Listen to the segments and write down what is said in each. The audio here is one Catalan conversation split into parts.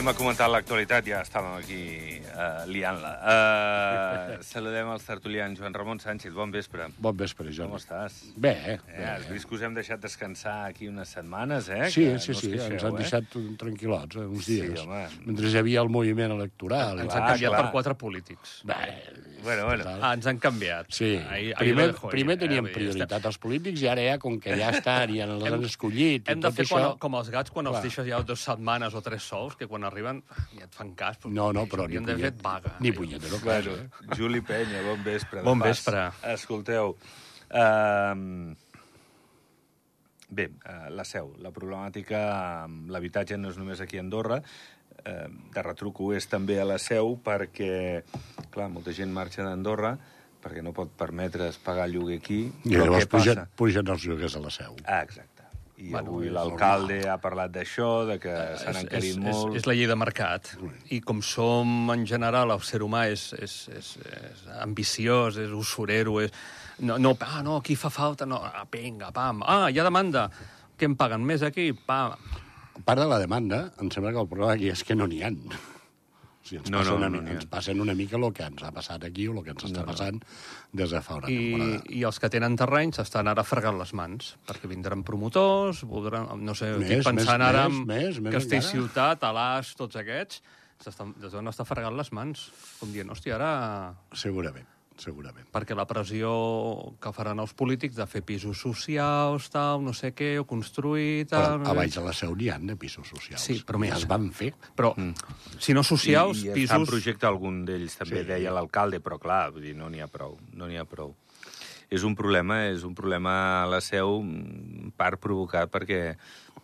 anem a comentar l'actualitat, ja estàvem aquí uh, liant-la. Uh, saludem els tertulians. Joan Ramon Sánchez, bon vespre. Bon vespre, Com Jordi. estàs? Bé, Eh, bé. has vist que us hem deixat descansar aquí unes setmanes, eh? Sí, que sí, no sí, queixeu, ens han eh? deixat tranquil·lots eh, uns Sí, dies. home. Mentre hi havia el moviment electoral. Ens han canviat clar. per quatre polítics. Bé, Bueno, bueno. total. Ah, ens han canviat. Sí, Ahir- ahir primer, ahí, primer eh? teníem dir, prioritat els polítics i ara ja, com que ja estan i els han escollit i Hem de fer això... quan, com els gats quan els Clar. deixes ja dues setmanes o tres sols, que quan arriben ja et fan cas. No, no, però ni Haurien d'haver punyet, fet vaga. ni punyetero cas, Bueno, eh? Juli Penya, bon vespre. Bon pas. vespre. Escolteu, uh, bé, uh, la seu, la problemàtica amb l'habitatge no és només aquí a Andorra, uh, de retruc ho és també a la seu perquè, clar, molta gent marxa d'Andorra perquè no pot permetre's pagar el lloguer aquí. I llavors pugen, pugen els lloguers a la seu. Ah, exacte. I Bueno, avui l'alcalde ha parlat d'això, de que s'han és, encarit és, molt... és, és la llei de mercat. I com som, en general, el ser humà és, és, és, és ambiciós, és usurero, és... No, no, ah, no, aquí fa falta, no, ah, vinga, pam. Ah, hi ha demanda. Què em paguen més aquí? Pam. A part de la demanda, em sembla que el problema aquí és que no n'hi ha. Sigui, ens, No, passa no, una, no ha. ens passen una mica el que ens ha passat aquí o el que ens està passant des de fa una I, temporada. I els que tenen terrenys estan ara fregant les mans, perquè vindran promotors, voldran, no sé, Més, estic pensant més, ara en més, més Castell encara. Ciutat, Alàs, tots aquests, s'estan- es deuen estar fregant les mans, com dient, hòstia, ara... Segurament, segurament. Perquè la pressió que faran els polítics de fer pisos socials, tal, no sé què, o construir, Però tal... a baix de la seu n'hi ha de pisos socials. Sí, però Ja més. es van fer. Però, si no socials, I, i pisos... en projecte algun d'ells, també Sí. sí. deia l'alcalde, però clar, vull dir, no n'hi ha prou, no n'hi ha prou. És un problema, és un problema a la seu, en part provocat perquè,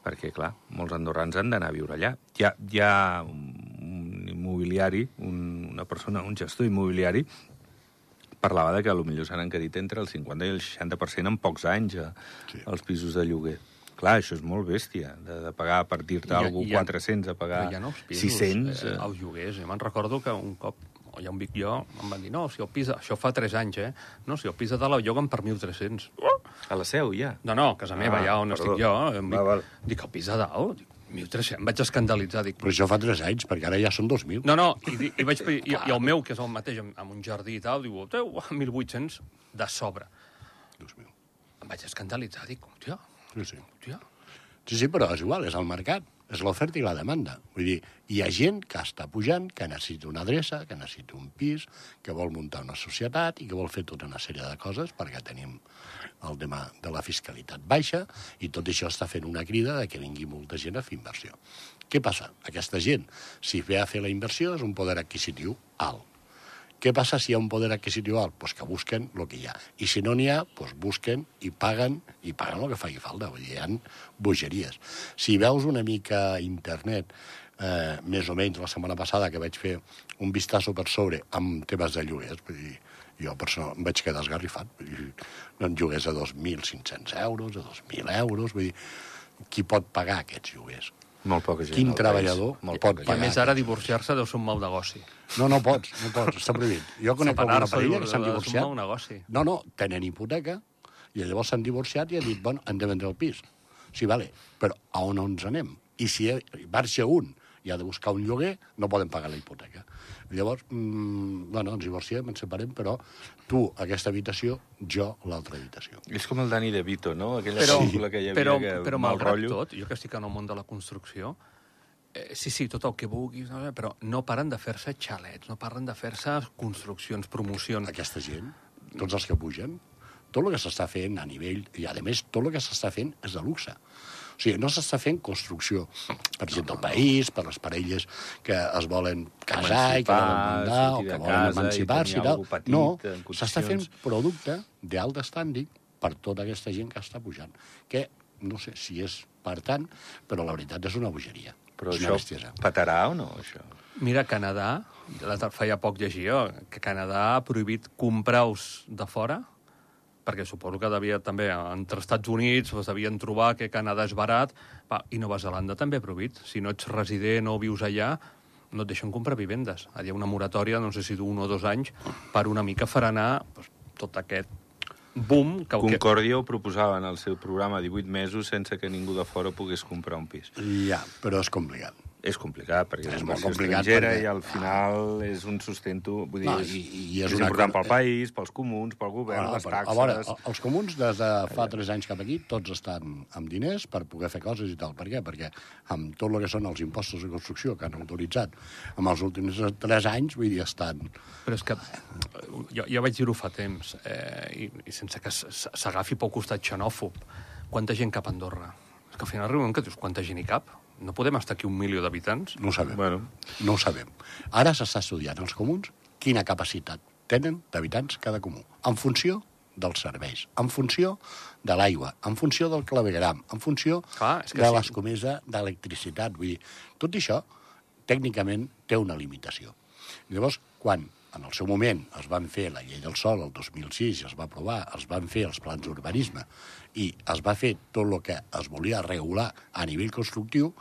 perquè clar, molts andorrans han d'anar a viure allà. Hi ha, hi ha un immobiliari, un, una persona, un gestor immobiliari, parlava de que potser s'han encarit entre el 50 i el 60% en pocs anys a, Sí. els pisos de lloguer. Clar, això és molt bèstia, de, de pagar a partir-te Hi ha- algú hi ha- 400 a pagar hi ha nous pisos, 600. eh, eh. als lloguers. Jo me'n recordo que un cop, ja un vic jo, em van dir, no, si el pis... Això fa 3 anys, eh? No, si el pis de dalt el lloguen per 1.300. A la seu, ja. No, no, a casa meva, Ah, ja on perdó. estic jo. Em Va, dic, val. dic, el pis de dalt? Dic, 1.300. Em vaig escandalitzar. Dic, Però això fa 3 anys, perquè ara ja són 2.000. no, no, i, i, vaig, i, i el meu, que és el mateix, amb, amb un jardí i tal, diu, teu, 1.800 de sobre. 2.000. Em vaig escandalitzar. Dic, hòstia, Sí, sí. hòstia. Sí, sí, però és igual, és el mercat. És l'oferta i la demanda. Vull dir, hi ha gent que està pujant, que necessita una adreça, que necessita un pis, que vol muntar una societat i que vol fer tota una sèrie de coses perquè tenim el tema de la fiscalitat baixa i tot això està fent una crida de que vingui molta gent a fer inversió. Què passa? Aquesta gent, si ve a fer la inversió, és un poder adquisitiu alt. Què passa si ha un poder adquisitiu alt? Pues que busquen el que hi ha. I si no n'hi ha, pues busquen i paguen, i paguen el que faci falta. Vull dir, hi ha bogeries. Si veus una mica internet, eh, més o menys la setmana passada que vaig fer un vistazo per sobre amb temes de lloguers, vull dir, jo per això em vaig quedar esgarrifat. Vull dir, en lloguers a 2.500 euros, a 2.000 euros, vull dir, qui pot pagar aquests lloguers? Molt poca gent. Quin treballador Molt pot poca I a més, ara divorciar-se deu ser un mal negoci. No, no pots, no pots, està prohibit. Jo conec alguna parella que s'han és un divorciat. mal negoci. No, no, tenen hipoteca i llavors s'han divorciat i han dit, bueno, hem de vendre el pis. Sí, vale, però a on ens anem? I si marxa un i ha de buscar un lloguer, no poden pagar la hipoteca. Llavors, mmm, bueno, ens divorciem, ens separem, però tu aquesta habitació, jo l'altra habitació. És com el Dani De Vito, no? Aquella Però, pel·lícula que hi havia però, que però mal malgrat rotllo. tot, jo que estic en el món de la construcció, eh, sí, sí, tot el que vulguis, no? però no paren de fer-se xalets, no paren de fer-se construccions, promocions. Aquesta gent, tots els que pugen, tot el que s'està fent a nivell... I, a més, tot el que s'està fent és de luxe. O sigui, no s'està fent construcció per gent del país, per les parelles que es volen casar i que volen mandar, o que volen emancipar-se i tal. No, s'està fent producte d'alt estànding per tota aquesta gent que està pujant. Que no sé si és per tant, però la veritat és una bogeria. Però és una això bestiesa. petarà o no, això? Mira, Canadà, feia poc llegia que Canadà ha prohibit comprar-us de fora, perquè suposo que devia també, entre Estats Units, es devien trobar que Canadà és barat, va, i Nova Zelanda també ha prohibit. Si no ets resident o vius allà, no et deixen comprar vivendes. Hi ha una moratòria, no sé si d'un o dos anys, per una mica frenar doncs, tot aquest boom que, que, Concòrdia ho proposava en el seu programa 18 mesos sense que ningú de fora pogués comprar un pis. Ja, però és complicat. És complicat, perquè és, És molt complicat perquè- i al final és un sustento... Vull dir, No, és, i- i és és una important cosa- pel país, pels comuns, pel govern, Ah, les però, taxes... A veure, el- els comuns des de fa tres anys cap aquí tots estan amb diners per poder fer coses i tal. Per què? Perquè amb tot el que són els impostos de construcció que han autoritzat amb els últims tres anys, vull dir, estan... Però és que jo, jo vaig dir-ho fa temps, eh, i, i sense que s'agafi pel costat xenòfob, quanta gent cap a Andorra? És que al final arriba un moment que dius, quanta gent hi cap? No podem estar aquí un milió d'habitants? No ho sabem. Bueno. No ho sabem. Ara s'està estudiant els comuns quina capacitat tenen d'habitants cada comú, en funció dels serveis, en funció de l'aigua, en funció del clavegram, en funció Clar, és que de sí. l'escomesa d'electricitat. Vull dir, tot això tècnicament té una limitació. Llavors, quan en el seu moment es van fer la llei del sol el 2006 i es va aprovar, es van fer els plans d'urbanisme i es va fer tot el que es volia regular a nivell constructiu,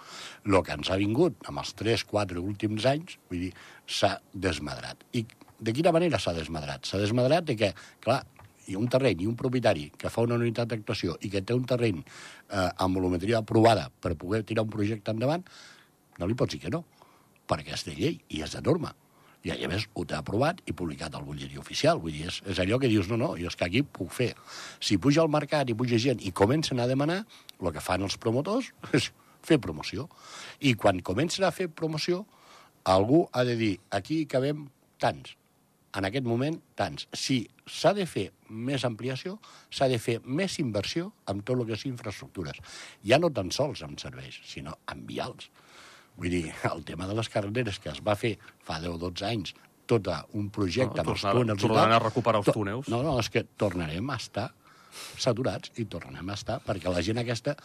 el que ens ha vingut amb els 3-4 últims anys, vull dir, s'ha desmadrat. I de quina manera s'ha desmadrat? S'ha desmadrat de que, clar, ha un terreny i un propietari que fa una unitat d'actuació i que té un terreny eh, amb volumetria aprovada per poder tirar un projecte endavant, no li pots dir que no, perquè és de llei i és de norma. I a més ho té aprovat i publicat al butlletí oficial. Vull dir, és, és allò que dius, no, no, jo és que aquí puc fer. Si puja al mercat i puja gent i comencen a demanar, el que fan els promotors és fer promoció. I quan comencen a fer promoció, algú ha de dir, aquí hi cabem tants, en aquest moment tants. Si s'ha de fer més ampliació, s'ha de fer més inversió amb tot el que és infraestructures. Ja no tan sols amb serveis, sinó amb vials. Vull dir, el tema de les carreteres que es va fer fa 10 o 12 anys, tot un projecte No, amb els túnels tornaran a recuperar els túnels. No, no, és que tornarem a estar saturats i tornem a estar, perquè la gent aquesta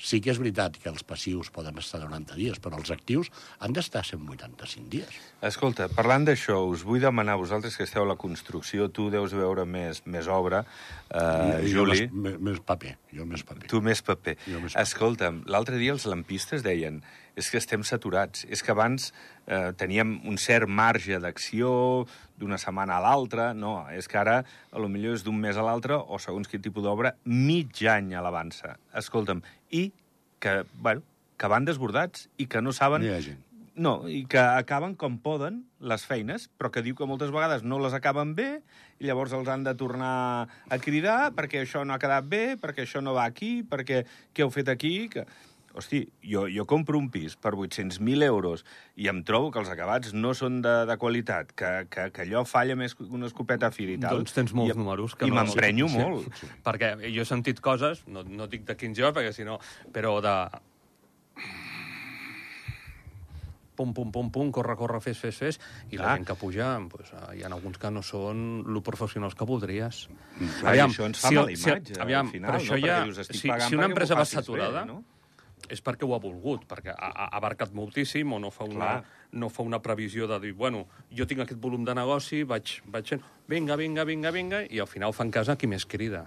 sí que és veritat que els passius poden estar 90 dies, però els actius han d'estar 185 dies. Escolta, parlant d'això, us vull demanar, vosaltres que esteu a la construcció, tu deus veure més, més obra, eh, jo Juli, Més, més, més paper, jo més paper. tu més paper. Jo més paper. Escolta'm, l'altre dia els lampistes deien és que estem saturats, és que abans eh, teníem un cert marge d'acció d'una setmana a l'altra, no, és que ara a lo millor és d'un mes a l'altre, o segons quin tipus d'obra, mig any a l'avança. Escolta'm, i que, bueno, que van desbordats i que no saben... No hi ha gent. No, i que acaben com poden les feines, però que diu que moltes vegades no les acaben bé i llavors els han de tornar a cridar perquè això no ha quedat bé, perquè això no va aquí, perquè què heu fet aquí... Que... Hosti, jo, jo compro un pis per 800.000 euros i em trobo que els acabats no són de, de qualitat, que, que, que allò falla més que una escopeta a fir i tal. Doncs tens molts I, números que I no- m'emprenyo Sí. molt. Perquè jo he sentit coses, no, no dic de quins jo, perquè si no... Però de... Pum, pum, pum, pum, corre, corre, fes, fes, fes, i la Clar. gent que puja, doncs, hi ha alguns que no són lo professionals que voldries. Clar, i això ens fa mala imatge, al aviam, final, però no? això Perquè ja... dius, si, si una empresa va facis bé, saturada, no? És perquè ho ha volgut, perquè ha, ha abarcat moltíssim o no fa, una, Clar. no fa una previsió de dir, bueno, jo tinc aquest volum de negoci, vaig, vaig fent, vinga, vinga, vinga, vinga, i al final fan casa qui més crida.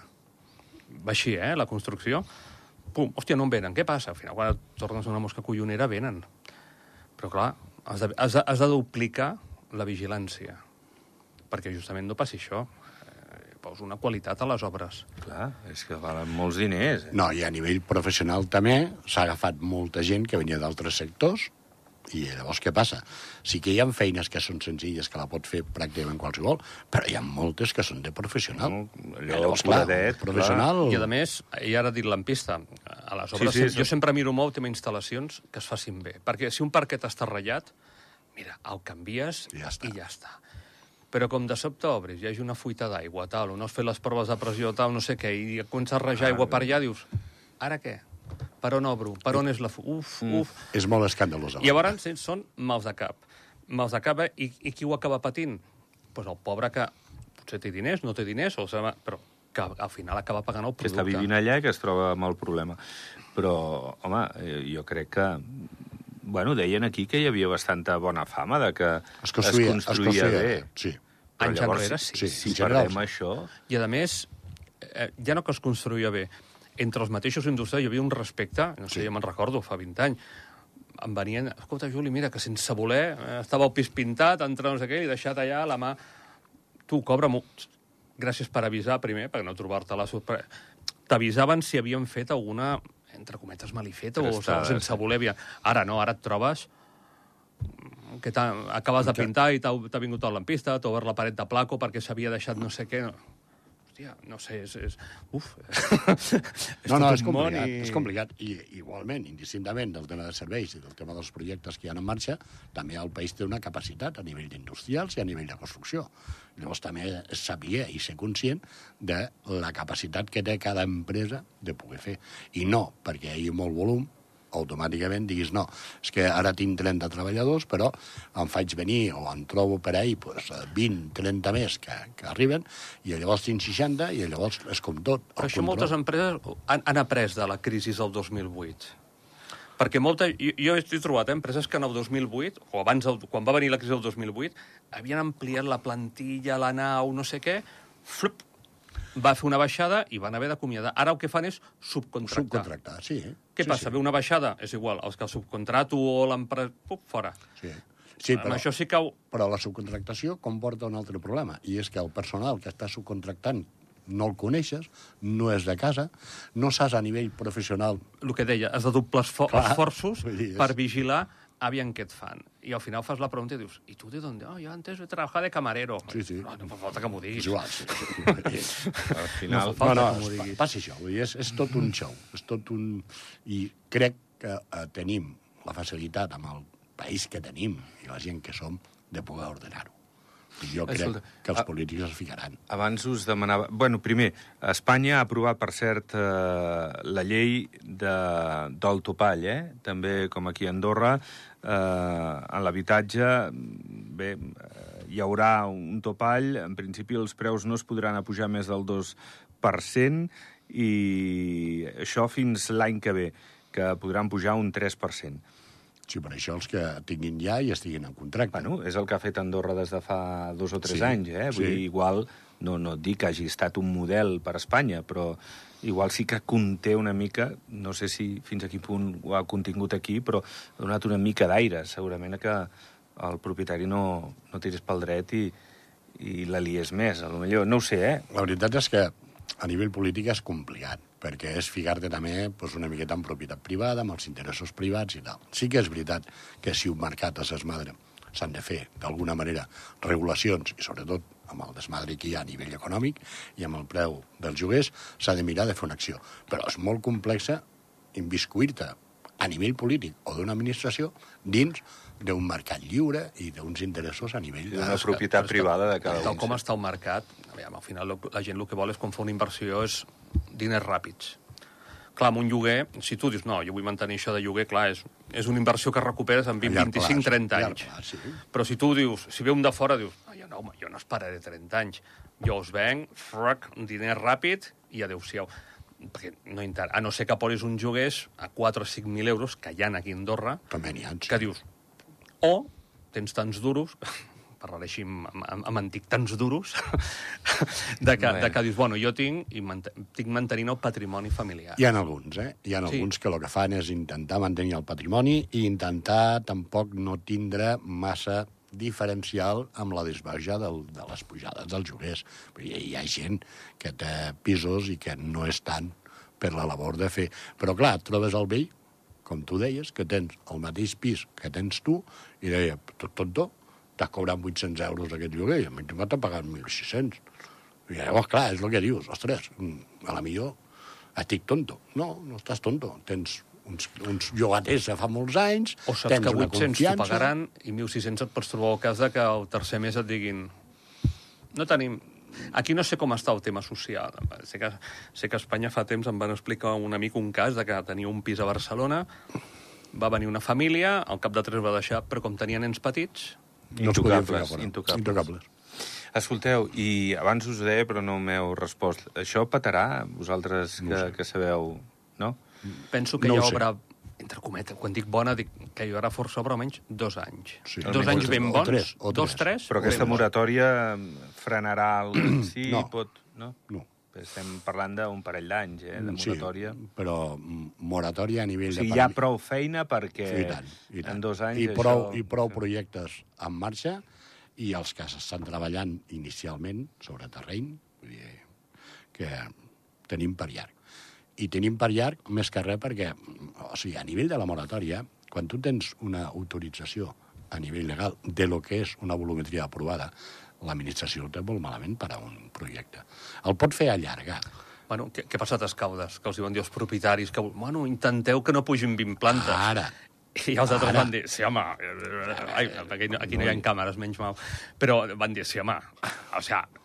Va així, eh, la construcció. Pum, hòstia, no en venen, què passa? Al final, quan tornes una mosca collonera, venen. Però, clar, has de, has de, has de duplicar la vigilància, perquè justament no passi això. Posa una qualitat a les obres. Clar, és que valen molts diners. Eh? No, i a nivell professional també s'ha agafat molta gent que venia d'altres sectors i llavors què passa? Sí que hi ha feines que són senzilles, que la pot fer pràcticament qualsevol, però hi ha moltes que són de professional. No, allò llavors, clar, curadet, professional... I, a més, i ara dit lampista, a les Sí, obres, sí, sí, sí. jo sempre miro molt tema instal·lacions que es facin bé. Perquè si un parquet està ratllat, mira, el canvies I ja està. i ja està. Però com de sobte obris, hi hagi una fuita d'aigua, tal, o no has fet les proves de pressió, tal, no sé què, i comença a rajar aigua per allà, dius, ara què? Per on obro? Per on és la... Fu uf, uf. És molt escandalós. I llavors sí, són mals de cap. Mals de cap, eh? I, i qui ho acaba patint? Doncs pues el pobre que potser té diners, no té diners, o sigui, però que al final acaba pagant el que producte. està vivint allà i que es troba amb el problema. Però, home, eh, jo crec que... Bueno, deien aquí que hi havia bastanta bona fama de que Es construïa, es construïa bé. Sí. Però Anys llavors, enrere, sí. Sí, si en general, perdem sí. això... I, a més, eh, ja no que es construïa bé, entre els mateixos indústries hi havia un respecte, no sé, Sí. jo me'n recordo, fa 20 anys, em venien, escolta, Juli, mira, que sense voler eh, estava el pis pintat, entre no sé què, i deixat allà la mà... Tu, cobra molt. Gràcies per avisar primer, perquè no trobar-te la sorpresa. T'avisaven si havien fet alguna, entre cometes, malifeta, o, o Prestada, sense voler... Havia... Ara no, ara et trobes que acabes de pintar i t'ha t'ha vingut el lampista, t'ha obert la paret de placo perquè s'havia deixat no sé què. No. Hòstia, no sé, és... és uf. és No, no, és complicat, i- és complicat. I igualment, indistintament del tema de serveis i del tema dels projectes que hi ha en marxa, també el país té una capacitat a nivell d'industrials i a nivell de construcció. Llavors també saber i ser conscient de la capacitat que té cada empresa de poder fer. I no perquè hi hagi molt volum, automàticament diguis no, és que ara tinc 30 treballadors, però em faig venir o en trobo per ahir pues, 20, 30 més que, que arriben, i llavors tinc 60 i llavors és com tot. Però el això control. moltes empreses han, han après de la crisi del 2008. Perquè molta, jo, jo he trobat eh, empreses que en el 2008, o abans, del, quan va venir la crisi del 2008, havien ampliat la plantilla, la nau, no sé què, flup, va fer una baixada i van haver d'acomiadar. Ara el que fan és subcontractar. Subcontractar, sí. Què sí, passa? Sí. Ve una baixada? És igual, els que el subcontrato o l'empresa... Fora. Sí, sí però, això sí que... ho- però la subcontractació comporta un altre problema, i és que el personal que està subcontractant no el coneixes, no és de casa, no saps a nivell professional El que deia, has de doblar esfo Clar, esforços dir, és- per vigilar aviam què et fan. I al final fas la pregunta i dius, ¿y tú de dónde? Oh, yo antes he trabajado de camarero. Sí, sí. No, no fa falta que m'ho diguis. igual. Sí, sí. Al final... No fa no, que no, es- diguis. passa això, vull dir, és, és tot un show, és tot un... I crec que eh, tenim la facilitat amb el país que tenim i la gent que som de poder ordenar-ho. Jo crec Escolta, que els polítics es ficaran. Abans us demanava... Bueno, primer, Espanya ha aprovat, per cert, eh, la llei de, del topall, eh? També, com aquí a Andorra, eh, en l'habitatge, bé, eh, hi haurà un topall. En principi, els preus no es podran apujar més del 2%, i això fins l'any que ve, que podran pujar un 3%. Sí, per això els que tinguin ja i estiguin en contracte. Bueno, és el que ha fet Andorra des de fa dos o tres Sí, anys, eh? Vull sí. dir, igual, no, no et dic que hagi estat un model per Espanya, però igual sí que conté una mica, no sé si fins a quin punt ho ha contingut aquí, però ha donat una mica d'aire, segurament que el propietari no, no tirés pel dret i, i la liés més, a lo millor. No ho sé, eh? La veritat és que a nivell polític és complicat, perquè és ficar-te també doncs, una miqueta en propietat privada, amb els interessos privats i tal. Sí que és veritat que si un mercat es desmadra s'han de fer, d'alguna manera, regulacions, i sobretot amb el desmadre que hi ha a nivell econòmic i amb el preu dels lloguers, s'ha de mirar de fer una acció. Però és molt complexa inviscuir-te a nivell polític o d'una administració dins d'un mercat lliure i d'uns interessos a nivell de... Una propietat privada de cada Tal un. com està el mercat, aviam, al final la gent el que vol és quan fa una inversió és diners ràpids. Clar, amb un lloguer, si tu dius, no, jo vull mantenir això de lloguer, clar, és, és una inversió que recuperes en 20, A llarg 25, plaç, 30 a llarg anys. plaç, sí. Però si tu dius, si ve un de fora, dius, no, jo no, home, jo no esperaré 30 anys. Jo us venc, frac, un diner ràpid i adeu-siau. Perquè no inter... A no ser que posis uns lloguers a 4 o 5.000 euros, que hi ha aquí a Andorra, També ha. sí. que dius, o tens tants duros, parlaré així amb, amb, amb antic, tants duros, de que, de que dius, bueno, jo tinc, i mant tinc mantenint el patrimoni familiar. Hi ha alguns, eh? Hi ha Sí. alguns que el que fan és intentar mantenir el patrimoni i intentar tampoc no tindre massa diferencial amb la desbaja del, de les pujades dels lloguers. Dir, Hi ha gent que té pisos i que no és tant per la labor de fer. Però, clar, trobes el vell, com tu deies, que tens el mateix pis que tens tu, i deia, tot tonto, t'has cobrat 800 euros aquest lloguer, i a mi m'ha pagat 1.600. I llavors, clar, és el que dius, ostres, mm, a la millor estic tonto. No, no estàs tonto. Tens uns, uns llogaters de fa molts anys, O saps tens que una 800 t'ho pagaran i 1.600 et pots trobar el cas de que el tercer mes et diguin no tenim... Aquí no sé com està el tema social. Sé que, sé que a Espanya fa temps em van explicar un amic un cas de que tenia un pis a Barcelona, va venir una família, al cap de tres va deixar, però com tenia nens petits, No es podien ficar fora. intocables. intocables. Escolteu, i abans us ho deia, però no m'heu respost. Això petarà, vosaltres que, No que sabeu, no? penso que No hi ha obra, entre cometes, quan dic bona, dic que hi haurà força obra almenys dos anys. Sí. Dos Almenys anys ben o bons, tres, o dos, tres. tres, Però aquesta moratòria frenarà el... Sí, No. pot... No? No. Estem parlant d'un parell d'anys, eh, de moratòria. Sí, però mm, moratòria a nivell O sigui, de... hi ha prou feina perquè Sí, i tant, i tant. en dos anys I prou, això... I prou projectes en marxa i els que s'estan treballant inicialment sobre terreny, vull dir, que tenim per llarg. I tenim per llarg més que res perquè, o sigui, a nivell de la moratòria, quan tu tens una autorització a nivell legal de lo que és una volumetria aprovada, l'administració ho té molt malament per a un projecte. El pot fer allargar. Bueno, què, què ha passat a Escaudes? Que els diuen els propietaris que, bueno, intenteu que no pugin 20 plantes. Ara, I els altres Ara. van dir, sí, home, eh, ai, aquí, no, aquí no hi ha càmeres, menys mal. Però van dir, sí, home, o sigui,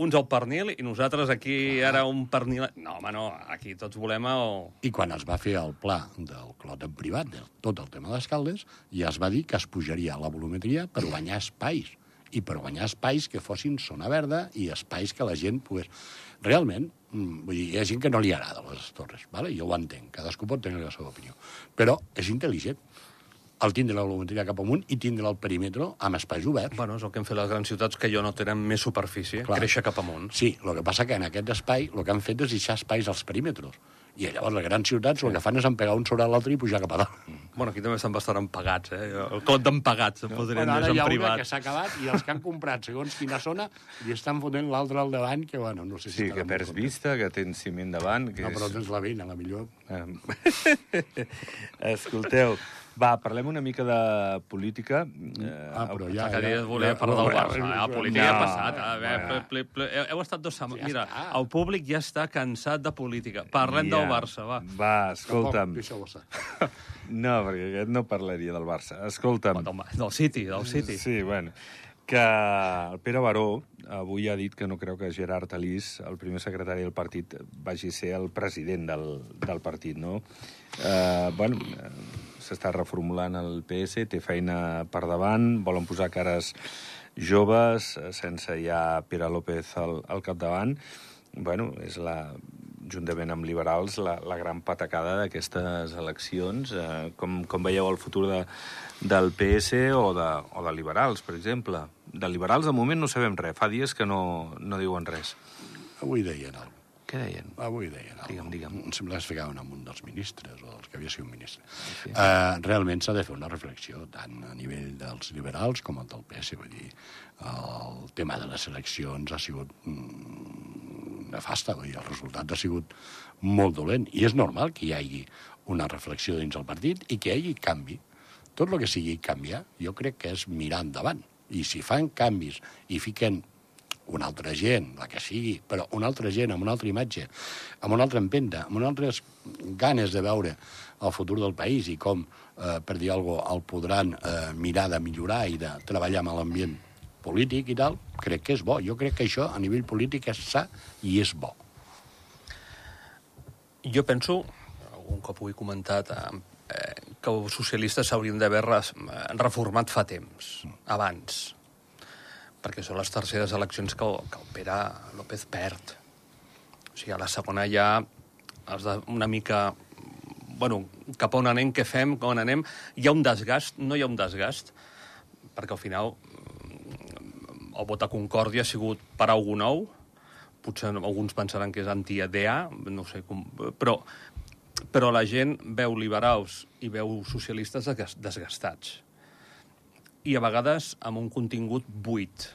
uns al pernil i nosaltres aquí ara un pernil... No, home, no, aquí tots volem el... I quan es va fer el pla del clot en privat, de tot el tema d'escaldes, ja es va dir que es pujaria la volumetria per guanyar espais i per guanyar espais que fossin zona verda i espais que la gent pogués... Realment, mm, vull dir, hi ha gent que no li agrada les torres, vale? jo ho entenc, cadascú pot tenir la seva opinió, però és intel·ligent el tindre la volumetria cap amunt i tindre el perímetre amb espais oberts. Bueno, és el que han fet les grans ciutats que jo no tenen més superfície, Clar. créixer cap amunt. Sí, el que passa que en aquest espai el que han fet és deixar espais als perímetres. I llavors les grans ciutats el que fan és empegar un sobre l'altre i pujar cap a dalt. Bueno, aquí també estan bastant empagats, eh? El clot d'empagats, no, podrien Bueno, dir ara hi en ha una privat. que s'ha acabat i els que han comprat segons quina zona li estan fotent l'altre al davant que, bueno, no sé si... Sí, que perds content. vista, que tens ciment davant... Que No, però és... tens la veïna, la millor. Em, Escolteu, va, parlem una mica de política. Eh, Ah, però ja... Cada dia ja- volia ja- parlar del Barça. ja- la política ja ha No, passat. A veure, ple, ple, ple, heu estat dos setmanes. Ja Mira, està. el públic ja està cansat de política. Parlem ja. del Barça, va. Va, escolta'm. No, perquè aquest no parlaria del Barça. Escolta'm. Del, del City, del City. Sí, bueno, que el Pere Baró avui ha dit que no creu que Gerard Alís, el primer secretari del partit, vagi ser el president del, del partit, no? Eh, bueno, eh, s'està reformulant el PS, té feina per davant, volen posar cares joves, eh, sense ja Pere López al, al capdavant. Bueno, és la, juntament amb liberals, la, la gran patacada d'aquestes eleccions. Eh, com, com veieu el futur de, del PS o de, o de liberals, per exemple? De liberals, de moment, no sabem res. Fa dies que no, no diuen res. Avui deien alguna Què deien? Avui deien alguna Digue'm, digue'm. Em sembla que es ficaven amb un dels ministres o dels que havia sigut ministre. Sí. Uh, realment s'ha de fer una reflexió tant a nivell dels liberals com el del PS. Vull dir, el tema de les eleccions ha sigut mm, nefasta, vull dir, el resultat ha sigut molt dolent. I és normal que hi hagi una reflexió dins el partit i que hi hagi canvi. Tot el que sigui canviar, jo crec que és mirar endavant. I si fan canvis i fiquen una altra gent, la que sigui, però una altra gent amb una altra imatge, amb una altra empenta, amb unes altres ganes de veure el futur del país i com, eh, per dir alguna cosa, el podran eh, mirar de millorar i de treballar amb l'ambient polític i tal, crec que és bo. Jo crec que això a nivell polític és sa i és bo. Jo penso, algun cop ho he comentat, eh, que els socialistes s'haurien d'haver eh, reformat fa temps, abans, perquè són les terceres eleccions que que el Pere López perd. O sigui, a la segona ja has de una mica... Bueno, cap a on anem, què fem, on anem... Hi ha un desgast, no hi ha un desgast, perquè al final mm, el vot a Concòrdia ha sigut per algú nou, potser alguns pensaran que és anti-EDA, no sé com... Però, però la gent veu liberals i veu socialistes desgas- desgastats. I a vegades amb un contingut buit.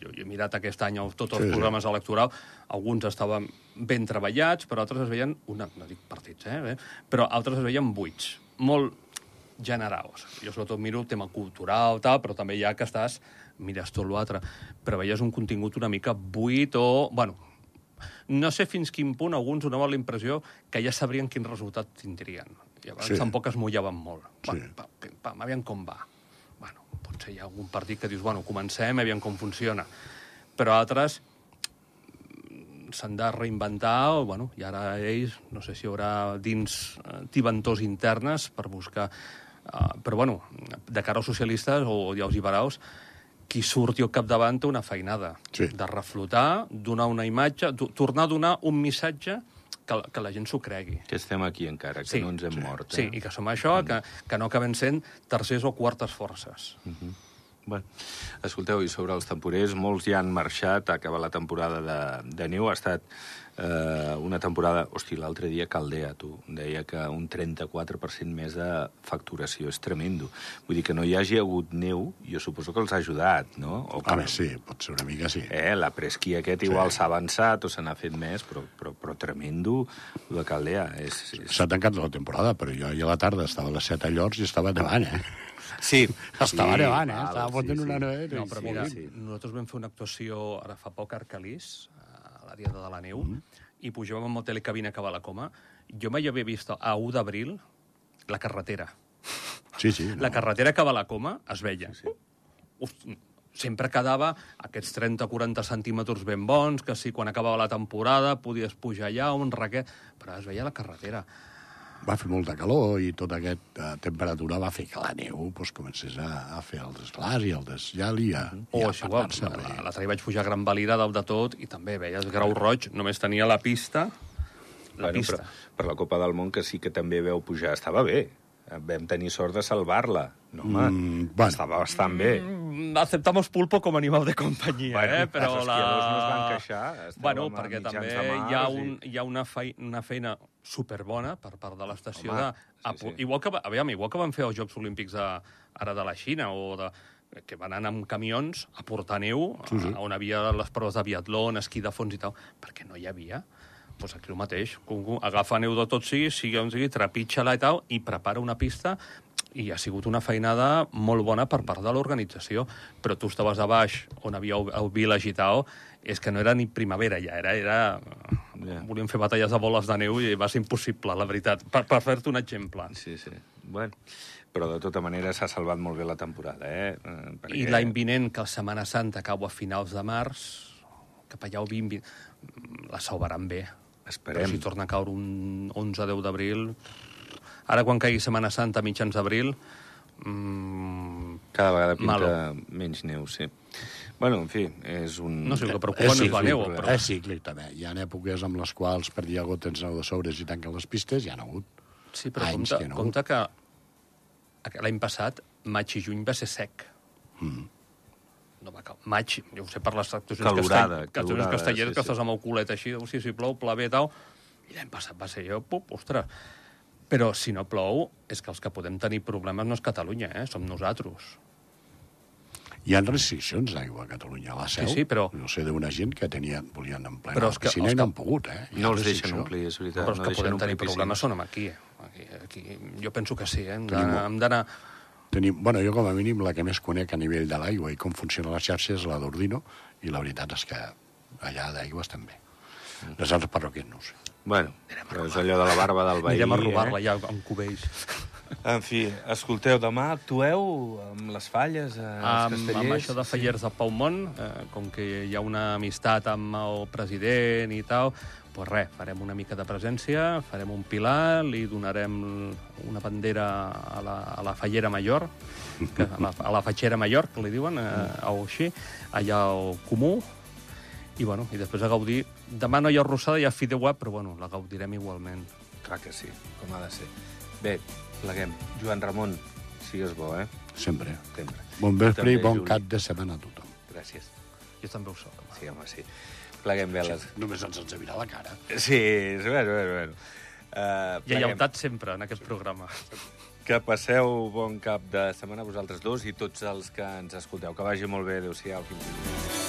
Jo, he mirat aquest any tots els Sí, sí. programes electorals, alguns estaven ben treballats, però altres es veien, una, no dic partits, eh, però altres es veien buits, molt generals. Jo sobretot miro el tema cultural, tal, però també hi ha que estàs, mires tot l'altre, però veies un contingut una mica buit o... Bueno, no sé fins quin punt alguns donaven la impressió que ja sabrien quin resultat tindrien. I a vegades Sí. sí. tampoc es mullaven molt. Sí. Bueno, pa, pim, pam, aviam com va. Potser hi ha algun partit que dius, bueno, comencem, aviam com funciona. Però altres mm, s'han de reinventar, o, bueno, i ara ells, no sé si hi haurà dins eh, tibantors internes per buscar... Uh, però, bueno, de cara als socialistes o als liberals, qui surti al capdavant té una feinada Sí. de reflotar, donar una imatge, tornar a donar un missatge que, que la gent s'ho cregui. Que estem aquí encara, que Sí, no ens hem mort. Sí, Eh? i que som això, que, que no acaben sent tercers o quartes forces. Bueno, escolteu, i sobre els temporers, molts ja han marxat, ha acabat la temporada de, de neu, ha estat eh, una temporada... Hosti, l'altre dia Caldea, tu, deia que un 34% més de facturació. És tremendo. Vull dir que no hi hagi hagut neu, jo suposo que els ha ajudat, no? O que, Home, sí, pot ser una mica sí. Eh, la Presqui aquest igual s'ha avançat o se n'ha fet més, però, però, però tremendo de Caldea. És, és... S'ha tancat la temporada, però jo ahir a la tarda estava a les 7 a Llors i estava nevant, eh? Sí, Estava nevant, eh? val, Estava fotent sí, una sí. nevera. No, però Sí, mira, sí. nosaltres vam fer una actuació ara fa poc a Arcalís, a l'àrea de la neu, i pujàvem amb el telecabina que va a la coma. Jo mai havia vist a 1 d'abril la carretera. Sí, sí. No. La carretera que va a la coma es veia. Sí. Uf, sempre quedava aquests 30-40 centímetres ben bons, que si quan acabava la temporada podies pujar allà, un raquet... Però es veia la carretera. Va fer molta calor i tota aquesta temperatura va fer que la neu pues, comencés a, a fer el desglàs i el desgel i a, O i a això, igual, apartar-se. la- l'altre dia vaig pujar a Gran Valira dalt de tot i també veies Grau Roig, només tenia la pista, la Bueno, pista. però, per la Copa del Món, que sí que també veu pujar, estava bé. Vam tenir sort de salvar-la. No, home, Mm, bueno. estava bastant bé. Mm, Aceptamos pulpo com a animal de companyia, Bueno, eh? però els esquiadors no es van queixar, estàvem Bueno, a perquè també hi ha, i- un, hi ha una, fei, una feina superbona per part de l'estació de... sí, sí. Igual, que, aviam, igual que van fer els Jocs Olímpics de, ara de la Xina o de, que van anar amb camions a portar neu, Sí, sí. a, on havia les proves de biatló, esquí de fons i tal, perquè no hi havia. Doncs aquí el mateix. Agafa neu de tot sigui, sigui on sigui, trepitja-la i tal, i prepara una pista i ha sigut una feinada molt bona per part de l'organització. Però tu estaves a baix, on havia el, i tal, és que no era ni primavera ja, era... era... Ja. Volíem fer batalles de boles de neu i va ser impossible, la veritat. Per, per fer-te un exemple. Sí, sí. Bueno, però de tota manera s'ha salvat molt bé la temporada, eh? Eh, Perquè... I l'any vinent, que la Setmana Santa cau a finals de març, cap allà el 20, 20 la salvaran bé. Però Esperem. si torna a caure un 11-10 d'abril... Ara, quan caigui Setmana Santa, a mitjans d'abril, mmm, Cada vegada pinta Malo. menys neu, sí. Bueno, en fi, és un... no sé, el que preocupa no és la neu, però-. És cíclic, també. Hi ha èpoques amb les quals per dia agots tens neu de sobres i tanquen les pistes, hi ha hagut. Sí, però anys compte, que no. compte que que l'any passat, maig i juny va ser sec. Mm. No va cal... Maig, jo ho sé per les actuacions, Calorada, castell... calorada, castelleres, sí, que sí. estàs amb el culet així, o sigui, si plou, pla bé, tal... I l'any passat va ser jo, pup, ostres... Però si no plou, és que els que podem tenir problemes no és Catalunya, eh? som nosaltres. Hi ha restriccions d'aigua a Catalunya. A la seu, Sí, sí, però- no sé d'una gent que tenien, volien emplenar Però la és que piscina i no que- han pogut, eh? Hi No els deixen omplir, és veritat. Però els no que deixen podem tenir problemes són aquí. aquí, aquí. Jo penso que sí, eh? hem Tenim- d'anar- hem d'anar... Tenim, bueno, jo com a mínim la que més conec a nivell de l'aigua i com funciona la xarxa és la d'Ordino i la veritat és que allà d'aigua estem bé. Les altres parroquies no ho sé. Bueno, però és allò de la barba del veí. Anirem a robar-la eh? ja amb cubells. En fi, escolteu, demà actueu amb les falles, eh, els Amb, castellers... amb això de Fallers de Paumont, eh, com que hi ha una amistat amb el president i tal, doncs res, farem una mica de presència, farem un pilar, li donarem una bandera a la, a la Fallera Major, que, a, la, a la Fatxera Major, que li diuen, eh, o així, allà al Comú, i, bueno, i després a gaudir. Demà no hi ha rossada, hi ha fideuà, però bueno, la gaudirem igualment. Clar que sí, com ha de ser. Bé, pleguem. Joan Ramon, sigues bo, eh? Sempre. Sempre. Bon vespre També, i bon Juli. cap de setmana a tothom. Gràcies. Jo també ho soc. home. Sí, home, sí. Pleguem veles. Només ens ens mirar la cara. Sí, és bueno, bueno, bueno. Uh, Lleialtat sempre en aquest programa. Que passeu bon cap de setmana vosaltres dos i tots els que ens escolteu. Que vagi molt bé. Adéu-siau. Fins dilluns.